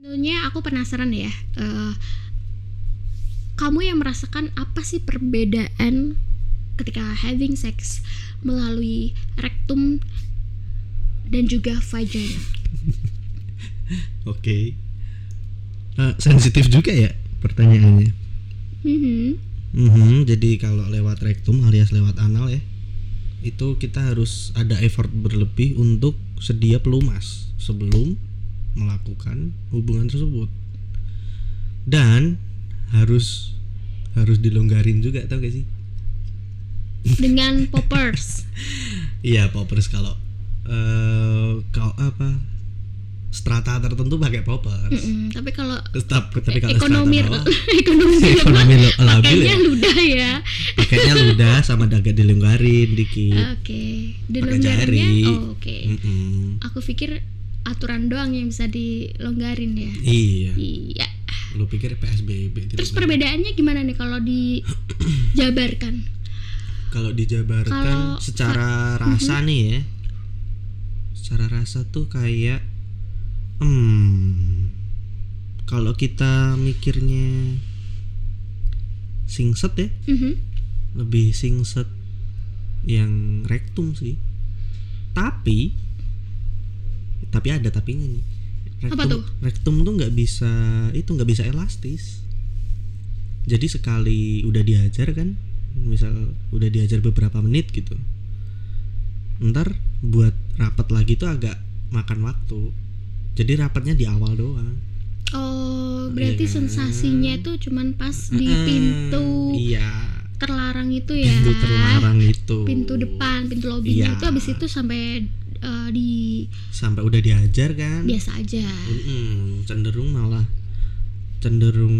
Tentunya aku penasaran ya. eh, kamu yang merasakan apa sih perbedaan ketika having sex melalui rektum dan juga vagina? Oke. Eh, sensitif juga ya pertanyaannya. Mhm. Mhm, jadi kalau lewat rektum alias lewat anal ya, itu kita harus ada effort berlebih untuk sedia pelumas sebelum melakukan hubungan tersebut. Dan harus harus dilonggarin juga tau gak sih? Dengan poppers. Iya poppers kalau eh kalau apa strata tertentu pakai poppers. Mm-mm, Tapi kalau Tetap tapi kalau ekonomi bawah, ekonomi ekonomi labil ya. ludah ya. pakainya ludah sama agak dilonggarin dikit. Oke, Pakai dilonggarinnya. jari. Oh, Oke. Mm-mm. Aku pikir aturan doang yang bisa dilonggarin ya. Iya. Iya. Lu pikir PSBB Terus perbedaannya gimana nih kalau dijabarkan? Kalau dijabarkan Kalau- secara rasa nih ya. Secara rasa tuh kayak hmm kalau kita mikirnya singset ya, Mhm. lebih singset yang rektum sih. Tapi tapi ada tapinya nih. Rektum, Apa tuh? Rektum tuh nggak bisa itu nggak bisa elastis. Jadi sekali udah diajar kan, misal udah diajar beberapa menit gitu. Ntar buat rapat lagi tuh agak makan waktu. Jadi rapatnya di awal doang. Oh, berarti Iya kan? sensasinya itu cuman pas di pintu Iya. terlarang itu ya. Pintu terlarang itu. Pintu depan, pintu lobinya Iya. itu habis itu sampai eh, di Sampai udah diajar kan. biasa aja. Mm-mm, cenderung malah cenderung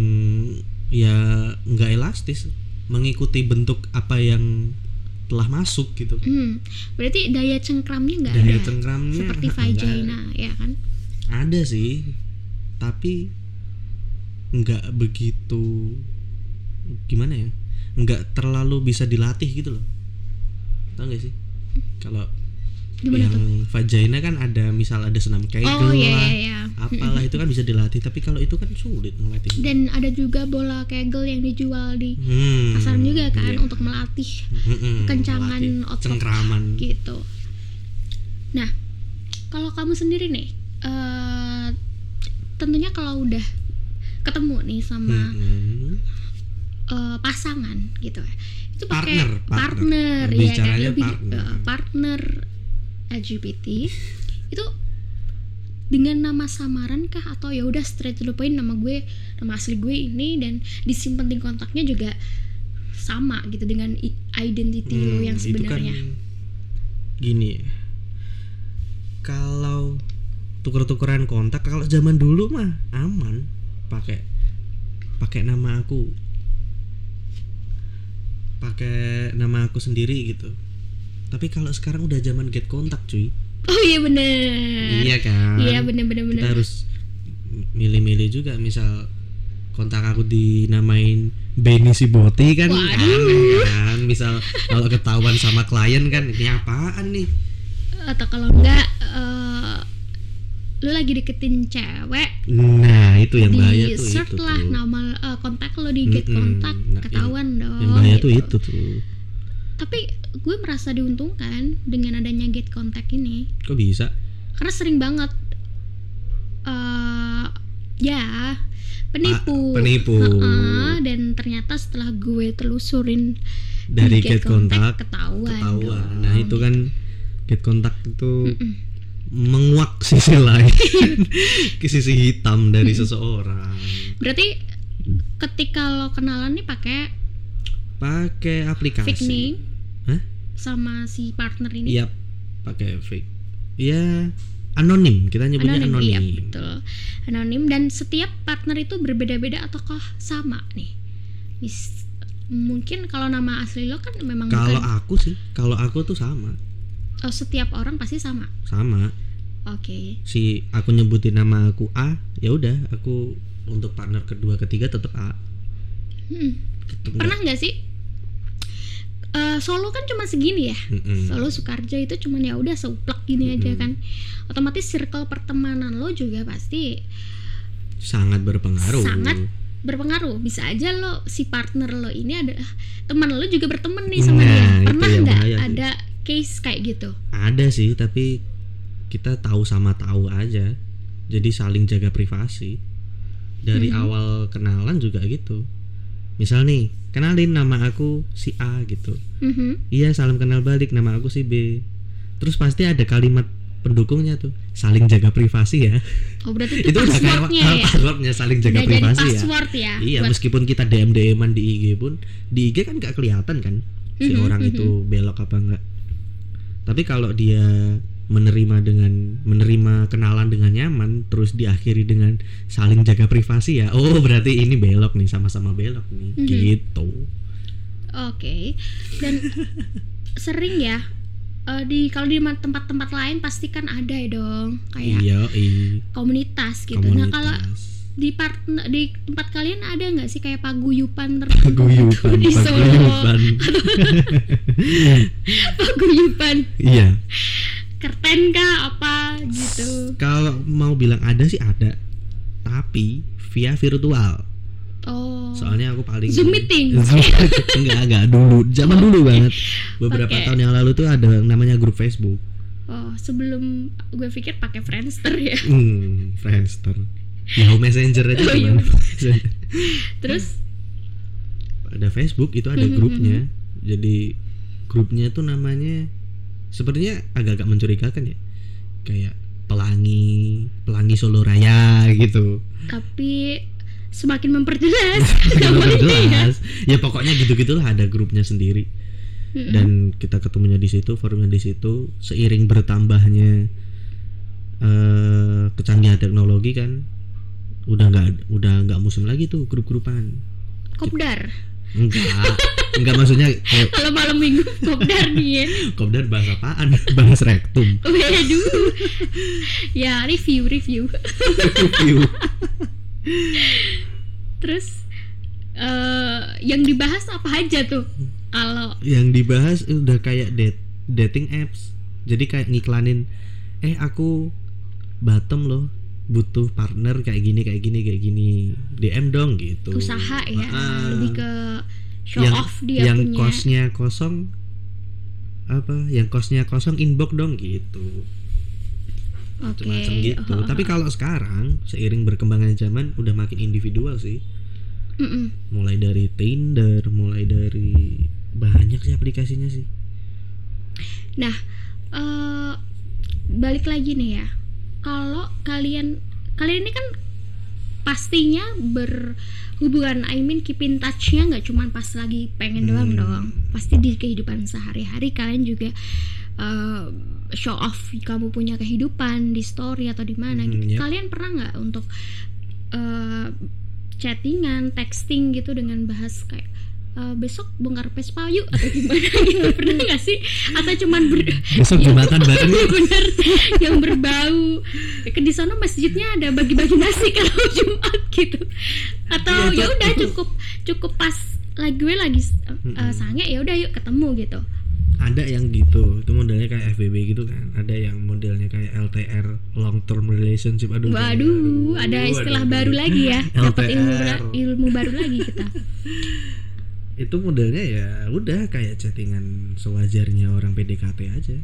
ya nggak elastis mengikuti bentuk apa yang telah masuk gitu Hmm, berarti daya cengkramnya nggak daya ada. cengkramnya Seperti vagina, ya kan? ada sih tapi nggak begitu gimana ya nggak terlalu bisa dilatih gitu loh tau gak sih kalau Gimana yang tuh? vagina kan ada misal ada senam kegel Oh iya lah iya iya. apalah itu kan bisa dilatih tapi kalau itu kan sulit melatih Dan ada juga bola kegel yang dijual di Hmm, pasaran juga kan iya. untuk melatih Mm-mm, kencangan melatih otot. cengkraman gitu. Nah, kalau kamu sendiri nih, eh tentunya kalau udah ketemu nih sama Mm-mm. eh, pasangan gitu ya, itu pakai Partner, partner. partner, ya kan lebih partner. eh, partner LGBT itu dengan nama samaran kah atau ya udah straight to the point nama gue nama asli gue ini dan disimpan di kontaknya juga sama gitu dengan identity lo Hmm, yang itu kan sebenarnya. gini ya. kalau tuker-tukeran kontak kalau zaman dulu mah aman pakai pakai nama aku pakai nama aku sendiri gitu tapi kalau sekarang udah zaman get kontak cuy Oh iya bener. iya kan Iya bener bener bener. kita harus milih-milih juga misal kontak aku dinamain Benny Siboti kan Waduh. aneh kan misal kalau ketahuan sama klien kan ini apaan nih Atau kalau enggak eh, lu lagi deketin cewek nah itu yang bahaya tuh search itu lah tuh nama eh, kontak lo di get Mm-mm. kontak Nah, ketahuan dong. yang bahaya tuh gitu. itu tuh Tapi gue merasa diuntungkan dengan adanya get kontak ini kok bisa karena sering banget eh ya penipu. Pa- penipu. Heeh, dan ternyata setelah gue telusurin dari di get kontak ketahuan. ketahuan dong. nah itu kan get kontak itu Mm-mm. menguak sisi lain ke sisi hitam dari seseorang Berarti ketika lo kenalan nih pakai pakai aplikasi? Sama si partner ini Iya, pakai fake. Ya, anonim. Kita nyebutnya anonim. iya betul anonim dan setiap partner itu berbeda-beda ataukah sama nih Mis- mungkin kalau nama asli lo kan memang Kalau bukan aku sih, kalau aku tuh sama, oh, setiap orang pasti sama sama. oke Si aku nyebutin nama aku A, ya udah, aku untuk partner kedua, ketiga tetap A. Hmm. Tetep pernah nggak sih Eh, Solo kan cuma segini ya? Mm-mm. Solo Sukarjo itu cuman ya udah seuplek gini aja kan. Otomatis circle pertemanan lo juga pasti sangat berpengaruh. Sangat berpengaruh. Bisa aja lo si partner lo ini adalah teman lo juga berteman nih sama Nah, dia. pernah nggak sih. ada case kayak gitu? Ada sih tapi kita tahu sama tahu aja. Jadi saling jaga privasi. Dari Mhm. awal kenalan juga gitu. Misal nih kenalin nama aku si A gitu. Mhm. iya salam kenal balik. Nama aku si B. Terus pasti ada kalimat pendukungnya tuh saling jaga privasi ya. Oh berarti itu, itu udah kayak passwordnya ya? passwordnya saling jaga udah privasi ya. password ya, Iya, buat- meskipun kita DM DM-an di IG pun di IG kan nggak kelihatan kan si Mhm, orang mhm. itu belok apa enggak. Tapi kalau dia menerima dengan menerima kenalan dengan nyaman terus diakhiri dengan saling jaga privasi ya. Oh, berarti ini belok nih sama-sama belok nih. Mhm. Gitu. Oke. Dan sering ya eh, di kalau di tempat-tempat lain pasti kan ada ya dong kayak Iya, i, komunitas gitu. Nah kalau komunitas. di part di tempat kalian ada nggak sih kayak paguyupan tertentu Paguyuban, di Solo paguyuban. paguyupan Iya. Kerten kah apa gitu Kalau mau bilang ada sih ada. Tapi via virtual. oh Soalnya aku paling Zoom meeting? enggak enggak dulu, zaman dulu banget. Beberapa Pakai- tahun yang lalu tuh ada yang namanya grup Facebook. oh sebelum gue pikir pakai Friendster ya Hmm, Friendster. Yahoo Messenger aja Oh, iya. terus ada Facebook itu ada Mhm, grupnya. Jadi grupnya tuh namanya sepertinya agak-agak mencurigakan ya. Kayak pelangi, pelangi Solo Raya gitu. tapi semakin memperjelas ya. jelas. Ya pokoknya gitu-gitulah ada grupnya sendiri. Dan kita ketemunya di situ forumnya di situ seiring bertambahnya eh kecanggihan teknologi kan udah nggak udah nggak musim lagi tuh grup-grupan kopdar enggak. Enggak maksudnya kayak kalau malam minggu kopdar nih ya. Kopdar bahas apaan? Bahas rektum. Waduh. ya review review. Review. terus eh yang dibahas apa aja tuh? Kalau yang dibahas udah kayak date, dating apps. Jadi kayak ngiklanin eh aku bottom loh butuh partner kayak gini kayak gini kayak gini. DM dong gitu. Usaha ya Ah. lebih ke show yang, off dia yang punya. kosnya kosong apa yang kosnya kosong inbox dong gitu. Oke macam-macam gitu. Oh, tapi kalau sekarang seiring berkembangnya zaman udah makin individual sih. Mm-mm. mulai dari Tinder mulai dari banyak sih aplikasinya sih. Nah eh balik lagi nih ya kalau kalian kalian ini kan pastinya berhubungan I mean keep in touch-nya nggak cuma pas lagi pengen doang Hmm. dong pasti di kehidupan sehari-hari kalian juga eh, show off kamu punya kehidupan di story atau di mana Hmm, gitu yep. kalian pernah nggak untuk eh, chattingan texting gitu dengan bahas kayak eh, besok bongkar Vespa yuk atau gimana gitu. Pernah nggak sih? Atau cuman ber besok jumatan bareng. Iya, bener yang berbau. Ke di sana masjidnya ada bagi-bagi nasi kalau Jumat gitu. Atau Iya, ya udah cukup cukup pas lagi gue lagi uh, sange ya udah yuk ketemu gitu. Ada yang gitu itu modelnya kayak FBB gitu kan. Ada yang modelnya kayak LTR long term relationship. Aduh waduh aduh, ada istilah aduh, baru aduh. lagi ya. Dapat ilmu ilmu baru lagi kita itu modelnya ya udah kayak chattingan sewajarnya orang PDKT aja.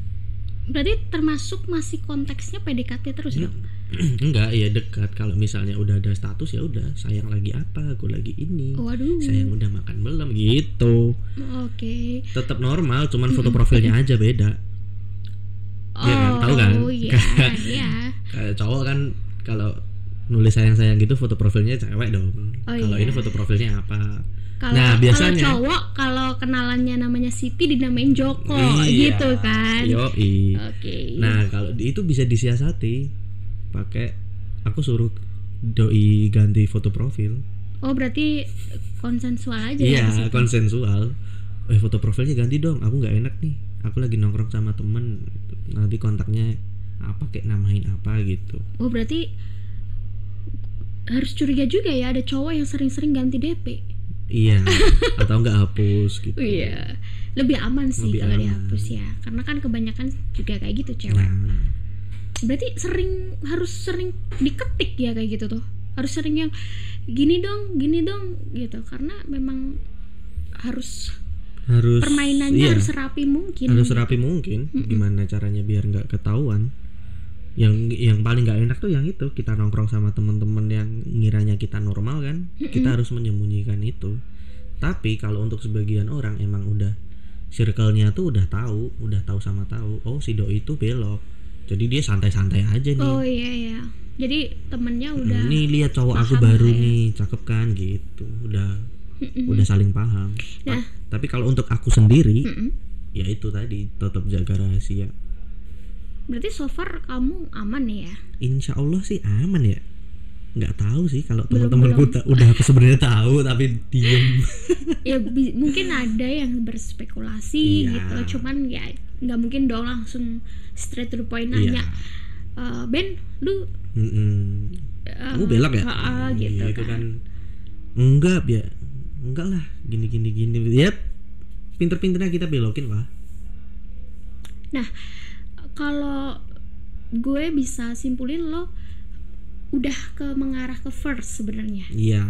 Berarti termasuk masih konteksnya PDKT terus dong enggak ya dekat. Kalau misalnya udah ada status ya udah sayang lagi apa aku lagi ini. Waduh. Sayang udah makan belum gitu. Oke. Tetap normal cuman foto profilnya aja beda. Iya kan? Tahu kan? oh iya iya. Kayak cowok kan kalau nulis sayang sayang gitu foto profilnya cewek dong. Oh, kalau iya. ini foto profilnya apa Kalau Nah, biasanya- kalau cowok kalau kenalannya namanya Siti dinamain Joko Iya, gitu kan. yoi. Oke. Nah, kalau itu bisa disiasati pakai aku suruh doi ganti foto profil. oh berarti konsensual aja ya Iya, situ. konsensual. Eh, foto profilnya ganti dong. Aku nggak enak nih. Aku lagi nongkrong sama temen. gitu. Nanti kontaknya apa kayak namain apa gitu. Oh berarti harus curiga juga ya ada cowok yang sering-sering ganti DP. Iya, atau nggak hapus gitu. Iya. Lebih aman sih Lebih kalau aman. dihapus ya. Karena kan kebanyakan juga kayak gitu cewek. Nah, Berarti sering harus sering diketik ya kayak gitu tuh. harus sering yang gini dong gini dong gitu karena memang harus harus permainannya iya, harus serapi mungkin harus serapi mungkin gimana caranya biar nggak ketahuan yang yang paling nggak enak tuh yang itu kita nongkrong sama teman-teman yang ngiranya kita normal kan kita harus menyembunyikan itu. Tapi kalau untuk sebagian orang emang udah circle-nya tuh udah tahu udah tahu sama tahu oh si doi itu belok. Jadi dia santai-santai aja nih. Oh iya iya. Jadi temennya udah nih lihat cowok aku baru ya. nih cakep kan gitu. Udah udah saling paham. Nah. Ta- tapi kalau untuk aku sendiri ya itu tadi tetap jaga rahasia berarti so far kamu aman nih ya? Insya Allah sih aman ya. Nggak tahu sih kalau teman-temanku udah aku sebenarnya tahu tapi diem. Ya mungkin ada yang berspekulasi Iya. gitu. Cuman ya nggak mungkin dong langsung straight to the point Iya. nanya "Eh, Ben lu Mm-mm. eh, kamu belok ya? ah, gitu Iya, itu kan. kan. Enggak ya enggak lah. Gini gini gini. Ya pinter-pinternya kita belokin lah Nah, kalau gue bisa simpulin lo udah ke mengarah ke first sebenarnya, iya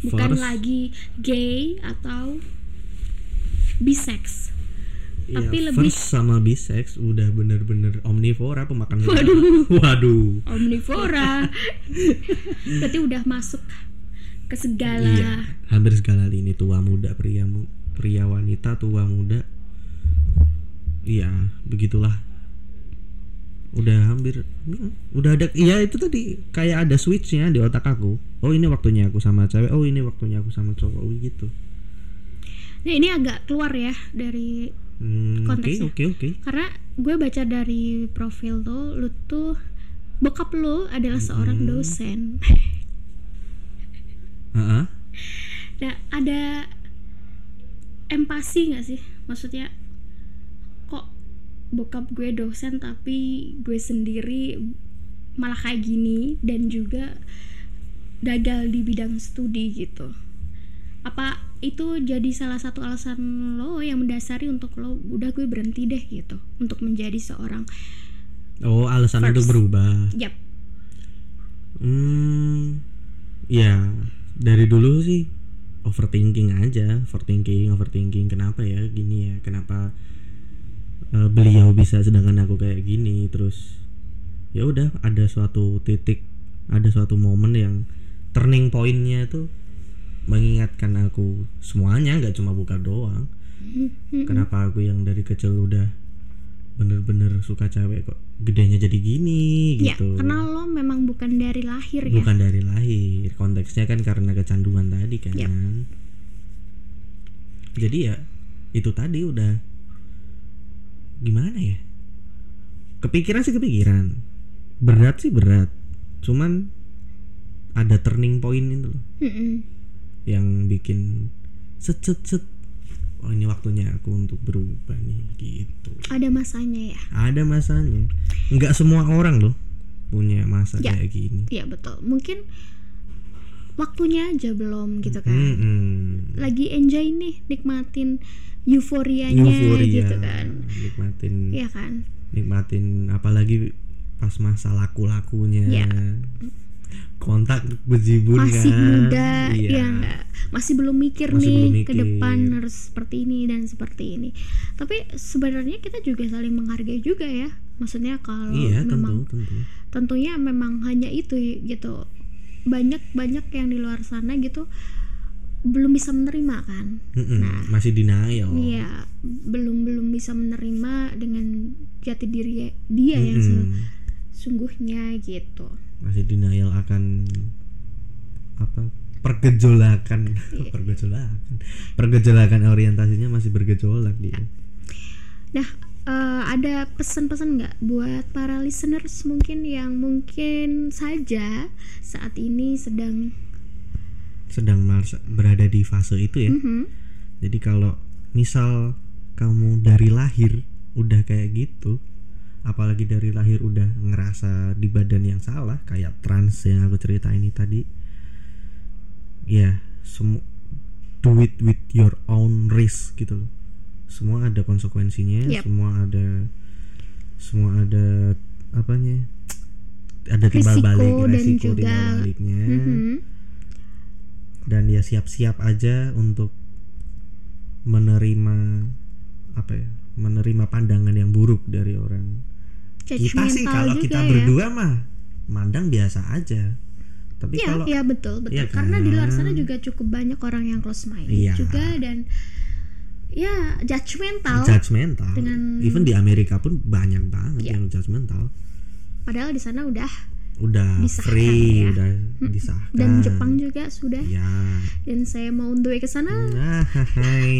bukan First, lagi gay atau bisex. iya, tapi lebih- first sama bisex udah bener-bener omnivora pemakan waduh waduh Omnivora. Berarti udah masuk ke segala. Iya, hampir segala lini tua muda pria pria wanita tua muda. Iya, begitulah. Udah hampir hmm, udah ada iya itu tadi kayak ada switchnya di otak aku. Oh, ini waktunya aku sama cewek. Oh, ini waktunya aku sama cowok gitu. Nah, ini agak keluar ya dari Hmm, Oke, Konteksnya. oke, oke. karena gue baca dari profil tuh lu tuh bokap lu adalah seorang dosen. Heeh. Nah, ada empati nggak sih? Maksudnya bokap gue dosen tapi gue sendiri malah kayak gini dan juga gagal di bidang studi gitu. Apa itu jadi salah satu alasan lo yang mendasari untuk lo udah gue berhenti deh gitu untuk menjadi seorang Oh, alasan First. untuk berubah. yap Hmm, ya dari dulu sih overthinking aja, overthinking, overthinking. Kenapa ya gini ya? Kenapa eh, beliau bisa sedangkan aku kayak gini? Terus ya udah ada suatu titik, ada suatu momen yang turning pointnya tuh mengingatkan aku semuanya, nggak cuma buka doang. Kenapa aku yang dari kecil udah bener-bener suka cewek kok gedenya jadi gini ya gitu karena lo memang bukan dari lahir ya bukan dari lahir konteksnya kan karena kecanduan tadi kan Yap. jadi ya itu tadi udah gimana ya kepikiran sih kepikiran berat sih berat cuman ada turning point itu loh Mm-mm. yang bikin set set set oh ini waktunya aku untuk berubah nih gitu ada masanya ya ada masanya nggak semua orang loh punya masa Ya. kayak gini Iya betul. Mungkin waktunya aja belum gitu kan. Mm-mm. Lagi enjoy nih nikmatin euforianya euforia gitu kan. nikmatin Iya kan? nikmatin apalagi pas masa laku-lakunya Iya. kontak bejibun Masih kan muda, iya ya enggak? Masih belum mikir Masih nih belum ke depan harus seperti ini dan seperti ini. Tapi sebenarnya kita juga saling menghargai juga ya. Maksudnya kalau iya memang tentu tentu tentunya memang hanya itu gitu. Banyak banyak yang di luar sana gitu belum bisa menerima kan. Mm-mm, Nah. masih denial Iya, belum belum bisa menerima dengan jati diri dia yang Mm-mm. sesungguhnya gitu. masih denial akan apa pergejolakan Iya. pergejolakan pergejolakan orientasinya masih bergejolak dia Nah, eh, ada pesan-pesan nggak buat para listeners mungkin yang mungkin saja saat ini sedang sedang berada di fase itu ya Mhm. Jadi kalau misal kamu dari lahir udah kayak gitu, apalagi dari lahir udah ngerasa di badan yang salah, kayak trans yang aku cerita ini tadi, ya semua do it with your own risk gitu loh. Semua ada konsekuensinya, Yap. semua ada semua ada apanya ada timbal Risiko balik dan resiko juga- timbal baliknya Mhm. Dan ya siap-siap aja untuk menerima apa ya menerima pandangan yang buruk dari orang kita sih Judgmental kalau kita ya. berdua mah mandang biasa aja tapi Iya, kalau iya betul, betul. Iya Karena di luar kan? sana juga cukup banyak orang yang close minded Iya. juga dan ya judgmental. judgmental Dengan- even di Amerika pun banyak banget Iya. yang judgmental Padahal di sana udah udah Disahkan free ya. udah disahkan dan Jepang juga sudah. ya Dan saya mau way ke sana. nah hai